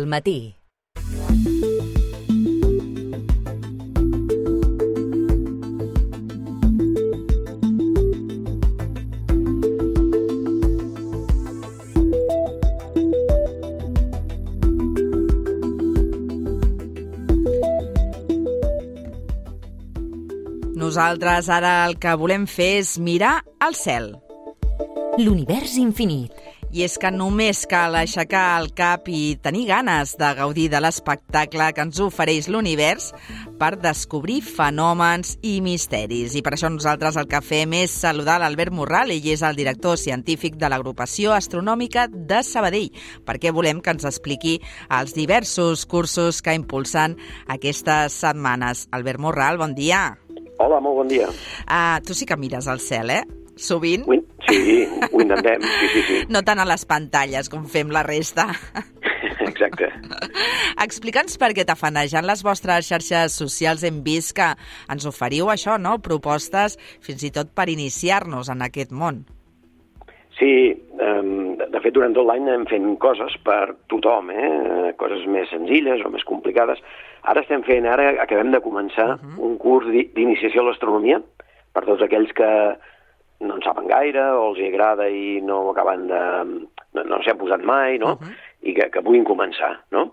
al matí. Nosaltres ara el que volem fer és mirar al cel. L'univers infinit. I és que només cal aixecar el cap i tenir ganes de gaudir de l'espectacle que ens ofereix l'univers per descobrir fenòmens i misteris. I per això nosaltres el que fem és saludar l'Albert Morral, ell és el director científic de l'agrupació astronòmica de Sabadell, perquè volem que ens expliqui els diversos cursos que impulsen aquestes setmanes. Albert Morral, bon dia. Hola, molt bon dia. Uh, tu sí que mires al cel, eh? Sovint. Sí, ho intentem, sí, sí, sí. No tant a les pantalles com fem la resta. Exacte. Explica'ns per què tafanejant les vostres xarxes socials hem vist que ens oferiu això, no? Propostes fins i tot per iniciar-nos en aquest món. Sí, de fet, durant tot l'any anem fent coses per tothom, eh? coses més senzilles o més complicades. Ara estem fent, ara acabem de començar uh -huh. un curs d'i- d'iniciació a l'astronomia per tots aquells que no en saben gaire o els hi agrada i no acaben de... no, no s'hi han posat mai, no? Uh -huh. I que, que puguin començar, no?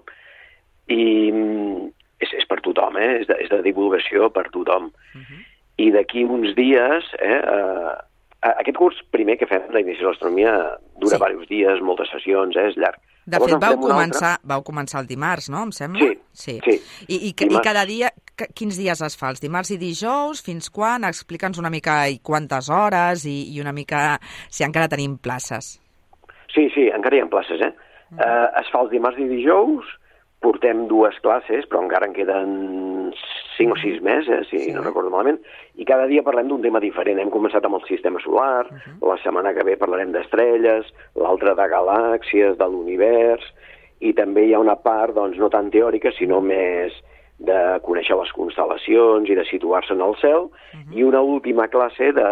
I mm, és, és per tothom, eh? És de, és de divulgació per tothom. Uh -huh. I d'aquí uns dies, eh, eh, aquest curs primer que fem d'inici de l'astronomia dura Sí. diversos dies, moltes sessions, eh, és llarg. De Llavors fet, vau començar, vau començar el dimarts, no? Em sembla? Sí, sí. sí. I, i, i cada dia, quins dies es fa? Els dimarts i dijous? Fins quan? Explica'ns una mica i quantes hores i, i una mica si encara tenim places. Sí, sí, encara hi ha places, eh? Mm. eh es fa els dimarts i dijous, portem dues classes, però encara en queden cinc o sis més, eh, si Sí. no recordo malament, i cada dia parlem d'un tema diferent. Hem començat amb el sistema solar, uh Mhm. -huh. la setmana que ve parlarem d'estrelles, l'altra de galàxies, de l'univers, i també hi ha una part, doncs, no tan teòrica, sinó més de conèixer les constel·lacions i de situar-se en el cel, uh -huh. i una última classe de,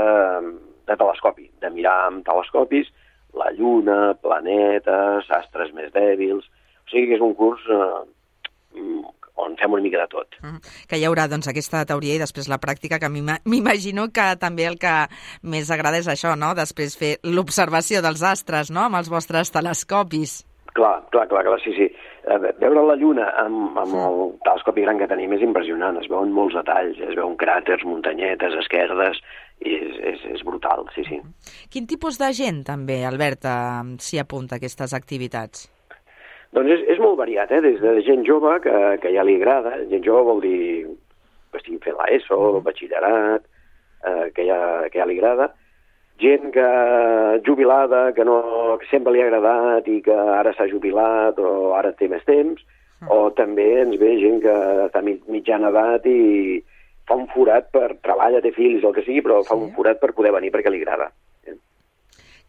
de telescopi, de mirar amb telescopis la Lluna, planetes, astres més dèbils... O sigui que és un curs eh, mm, on fem una mica de tot. Mm, que hi haurà doncs, aquesta teoria i després la pràctica, que m'ima- m'imagino que també el que més agrada és això, no? Després fer l'observació dels astres, no?, amb els vostres telescopis. Clar, clar, clar, clar sí, sí. Eh, ve- veure la Lluna amb, amb el telescopi gran que tenim és impressionant. Es veuen molts detalls, es veuen cràters, muntanyetes, esquerdes, i és, és, és brutal, sí, sí. Quin tipus de gent, també, Albert, s'hi apunta a aquestes activitats? Doncs és, és molt variat, eh? des de gent jove que, que ja li agrada, gent jove vol dir que estigui fent l'ESO, el batxillerat, eh, que, ja, que ja li agrada, gent que jubilada, que, no, que sempre li ha agradat i que ara s'ha jubilat o ara té més temps, o també ens ve gent que està mi- mitjana edat i fa un forat per treballa, té fills, el que sigui, però fa un forat per poder venir perquè li agrada. Eh?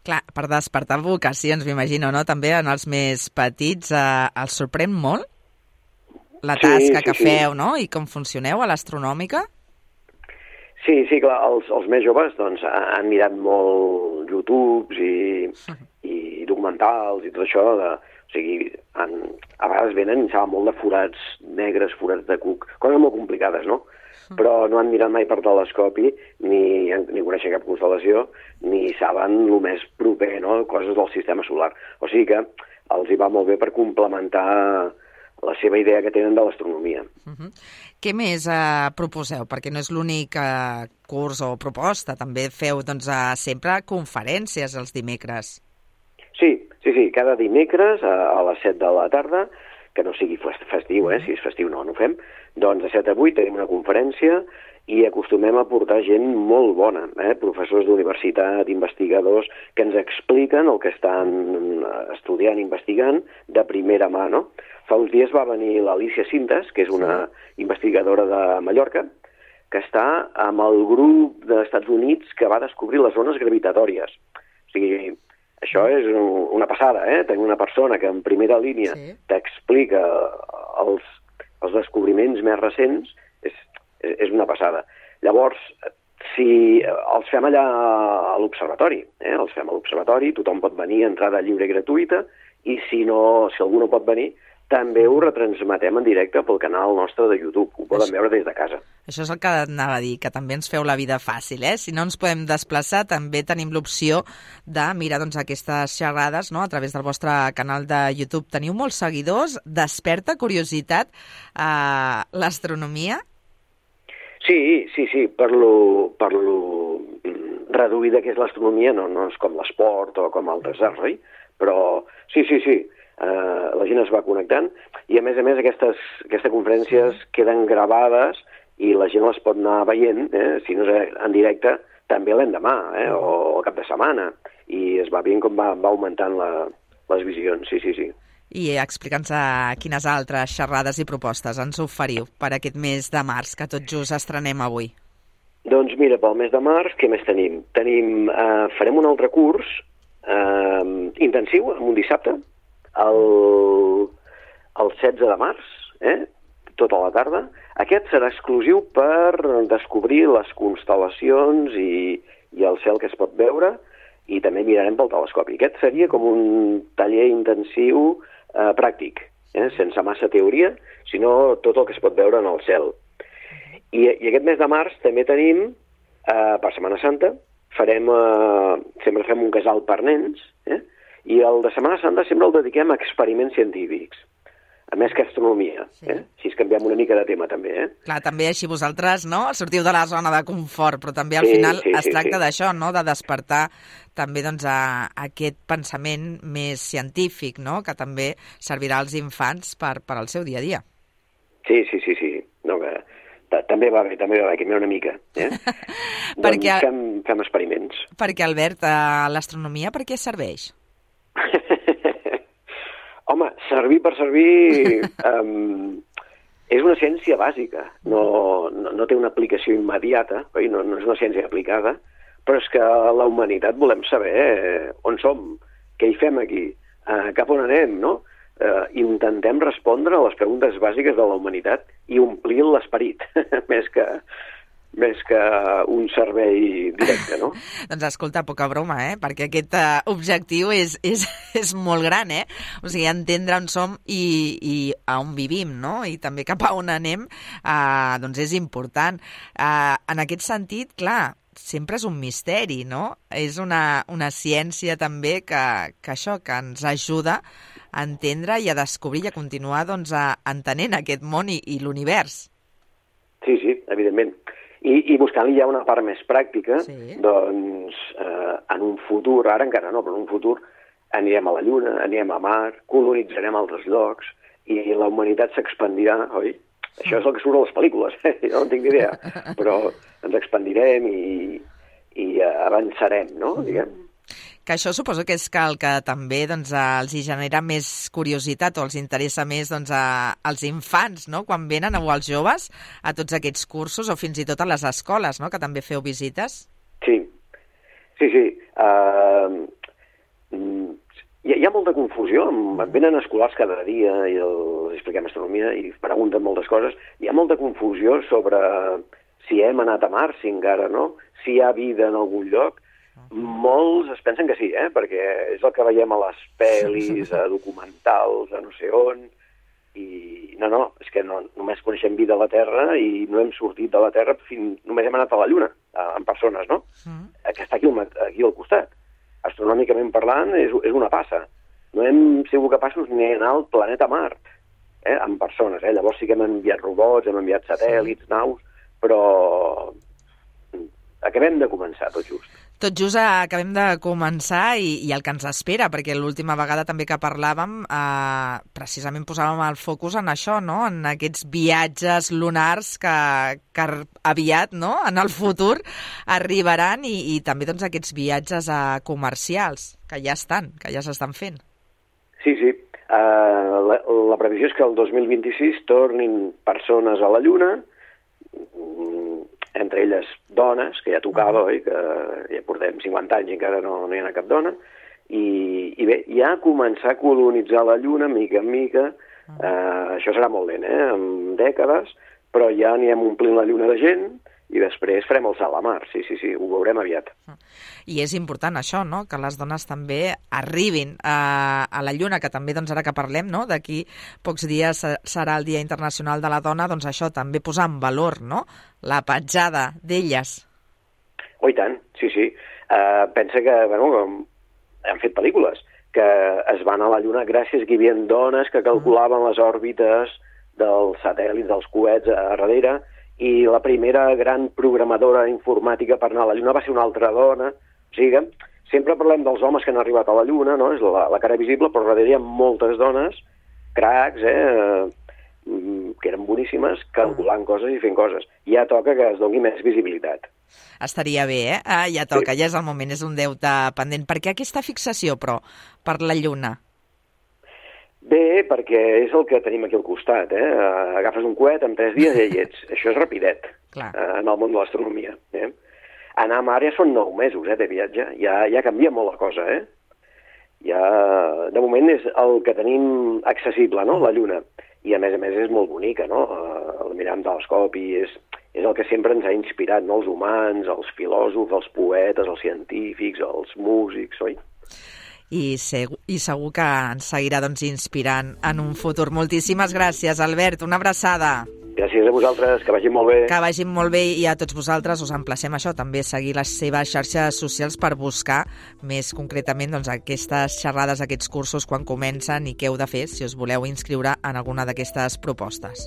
Clar, per despertar vocacions, m'imagino, no? També en els més petits eh, els sorprèn molt la Sí, tasca sí, que sí. feu, no? I com funcioneu a l'astronòmica? Sí, sí, clar, els, els més joves doncs, ha- han mirat molt YouTubes i, i documentals i tot això. De, o sigui, han, a vegades venen i saben molt de forats negres, forats de cuc, coses molt complicades, no? Però no han mirat mai per telescopi, ni, ni coneixen cap constel·lació, ni saben el més proper, no?, coses del sistema solar. O sigui que els hi va molt bé per complementar la seva idea que tenen de l'astronomia. Uh -huh. Què més eh, proposeu? Perquè no és l'únic eh, curs o proposta, també feu doncs, eh, sempre conferències els dimecres. Sí, sí, sí, cada dimecres a, a les 7 de la tarda, que no sigui fest- festiu, eh? si és festiu no, no ho fem, doncs de 7 a 8 tenim una conferència i acostumem a portar gent molt bona, eh? professors d'universitat, investigadors, que ens expliquen el que estan eh, estudiant, investigant, de primera mà, no? Fa uns dies va venir l'Alicia Cintas, que és una investigadora de Mallorca, que està amb el grup dels Estats Units que va descobrir les zones gravitatòries. O sigui, això és un- una passada, eh? Tenir una persona que en primera línia Sí. t'explica els, els descobriments més recents és, és una passada. Llavors, si els fem allà a l'observatori, eh? els fem a l'observatori, tothom pot venir, entrada lliure i gratuïta, i si no, si algú no pot venir, també ho retransmetem en directe pel canal nostre de YouTube. Ho poden veure des de casa. Això és el que anava a dir, que també ens feu la vida fàcil, eh? Si no ens podem desplaçar, també tenim l'opció de mirar doncs, aquestes xerrades no? a través del vostre canal de YouTube. Teniu molts seguidors, desperta curiositat eh, l'astronomia? Sí, sí, sí, per lo, per lo reduïda que és l'astronomia, no, no és com l'esport o com el desert, oi? Però sí, sí, sí, eh, la gent es va connectant i a més a més aquestes, aquestes conferències queden gravades i la gent les pot anar veient, eh, si no és en directe, també l'endemà eh, o el cap de setmana i es va veient com va, va augmentant la, les visions, sí, sí, sí. I explica'ns quines altres xerrades i propostes ens oferiu per aquest mes de març, que tot just estrenem avui. Doncs mira, pel mes de març, què més tenim? Tenim, eh, farem un altre curs eh, intensiu, en un dissabte, el, el 16 de març, eh? tota la tarda. Aquest serà exclusiu per descobrir les constel·lacions i, i el cel que es pot veure i també mirarem pel telescopi. Aquest seria com un taller intensiu eh, pràctic, eh? sense massa teoria, sinó tot el que es pot veure en el cel. I, i aquest mes de març també tenim, eh, per Setmana Santa, farem, eh, sempre fem un casal per nens, eh? I el de Setmana Santa sempre el dediquem a experiments científics, a més que astronomia. Sí. Eh? Si es canviem una mica de tema, també. Eh? Clar, també així vosaltres, no?, sortiu de la zona de confort, però també al sí, final sí, es sí, tracta sí. d'això, no?, de despertar també doncs, a, a aquest pensament més científic, no?, que també servirà als infants per, per al seu dia a dia. Sí, sí, sí, sí. No, que també va bé, també va bé, que una mica. Eh? perquè... Doncs fem, fem experiments. Perquè, Albert, l'astronomia per què serveix? Home, servir per servir um, és una ciència bàsica, no, no, no té una aplicació immediata, oi? No, no és una ciència aplicada, però és que la humanitat volem saber eh, on som, què hi fem aquí, eh, cap on anem, no? Eh, intentem respondre a les preguntes bàsiques de la humanitat i omplir l'esperit, més que més que un servei directe, no? doncs escolta, poca broma, eh? Perquè aquest uh, objectiu és, és, és molt gran, eh? O sigui, entendre on som i, i a on vivim, no? I també cap a on anem, uh, doncs és important. Uh, en aquest sentit, clar, sempre és un misteri, no? És una, una ciència també que, que això, que ens ajuda a entendre i a descobrir i a continuar doncs, a, entenent aquest món i, i l'univers. Sí, sí, evidentment. I, i buscant-li ja una part més pràctica, sí. doncs eh, en un futur, ara encara no, però en un futur anirem a la Lluna, anirem a Mar, colonitzarem altres llocs i la humanitat s'expandirà, oi? Això és el que surt a les pel·lícules, eh? jo no en tinc idea, però ens expandirem i, i avançarem, no?, diguem. Que això suposo que és que el que també doncs, els hi genera més curiositat o els interessa més doncs, a, als infants, no?, quan venen, o als joves, a tots aquests cursos, o fins i tot a les escoles, no?, que també feu visites. Sí, sí, sí. Uh, hi, ha, hi ha molta confusió, venen escolars cada dia i els expliquem astronomia i pregunten moltes coses. Hi ha molta confusió sobre si hem anat a Mars, si encara no, si hi ha vida en algun lloc, molts es pensen que sí, eh? perquè és el que veiem a les pel·lis, a documentals, a no sé on, i no, no, és que no, només coneixem vida a la Terra i no hem sortit de la Terra, fins, només hem anat a la Lluna, en persones, no? Mm. Que està aquí, aquí al costat. Astronòmicament parlant, és, és una passa. No hem sigut capaços ni d'anar al planeta Mart, eh? en persones. Eh? Llavors sí que hem enviat robots, hem enviat satèl·lits, sí. naus, però acabem de començar tot just. Tot just acabem de començar i, i el que ens espera, perquè l'última vegada també que parlàvem, eh, precisament posàvem el focus en això, no? en aquests viatges lunars que, que aviat, no? en el futur, arribaran i, i també doncs, aquests viatges eh, comercials, que ja estan, que ja s'estan fent. Sí, sí. Uh, la, la previsió és que el 2026 tornin persones a la Lluna, entre elles dones, que ja tocava, oi, que ja portem 50 anys i encara no, no hi ha cap dona, i, i bé, ja començar a colonitzar la Lluna mica en mica, eh, això serà molt lent, eh, en dècades, però ja anirem omplint la Lluna de gent i després farem el salt a mar, sí, sí, sí, ho veurem aviat. I és important això, no?, que les dones també arribin a, a la Lluna, que també, doncs, ara que parlem, no?, d'aquí pocs dies serà el Dia Internacional de la Dona, doncs això, també posar en valor, no?, la petjada d'elles. Oh, i tant, sí, sí. Uh, pensa que, bueno, han fet pel·lícules que es van a la Lluna gràcies que hi havia dones que calculaven les òrbites dels satèl·lits, dels coets a darrere, i la primera gran programadora informàtica per anar a la Lluna va ser una altra dona. O sigui sempre parlem dels homes que han arribat a la Lluna, no? és la, la cara visible, però darrere hi ha moltes dones, cracs, eh? Mm, que eren boníssimes, calculant coses i fent coses. Ja toca que es doni més visibilitat. Estaria bé, eh? Ah, ja toca, sí. ja és el moment, és un deute pendent. Per què aquesta fixació, però, per la Lluna? Bé, perquè és el que tenim aquí al costat, eh? Agafes un coet, en tres dies ja hi ets. Això és rapidet Clar. Eh, en el món de l'astronomia. Eh? Anar a mar ja són nou mesos eh, de viatge. Ja, ja canvia molt la cosa, eh? Ja, de moment és el que tenim accessible, no?, la Lluna. I a més a més és molt bonica, no? Eh, el mirar amb telescopi és, és el que sempre ens ha inspirat, no?, els humans, els filòsofs, els poetes, els científics, els músics, oi? I, segur, i segur que ens seguirà doncs, inspirant en un futur. Moltíssimes gràcies, Albert. Una abraçada. Gràcies a vosaltres, que vagin molt bé. Que vagin molt bé i a tots vosaltres us emplacem això, també seguir les seves xarxes socials per buscar més concretament doncs, aquestes xerrades, aquests cursos, quan comencen i què heu de fer si us voleu inscriure en alguna d'aquestes propostes.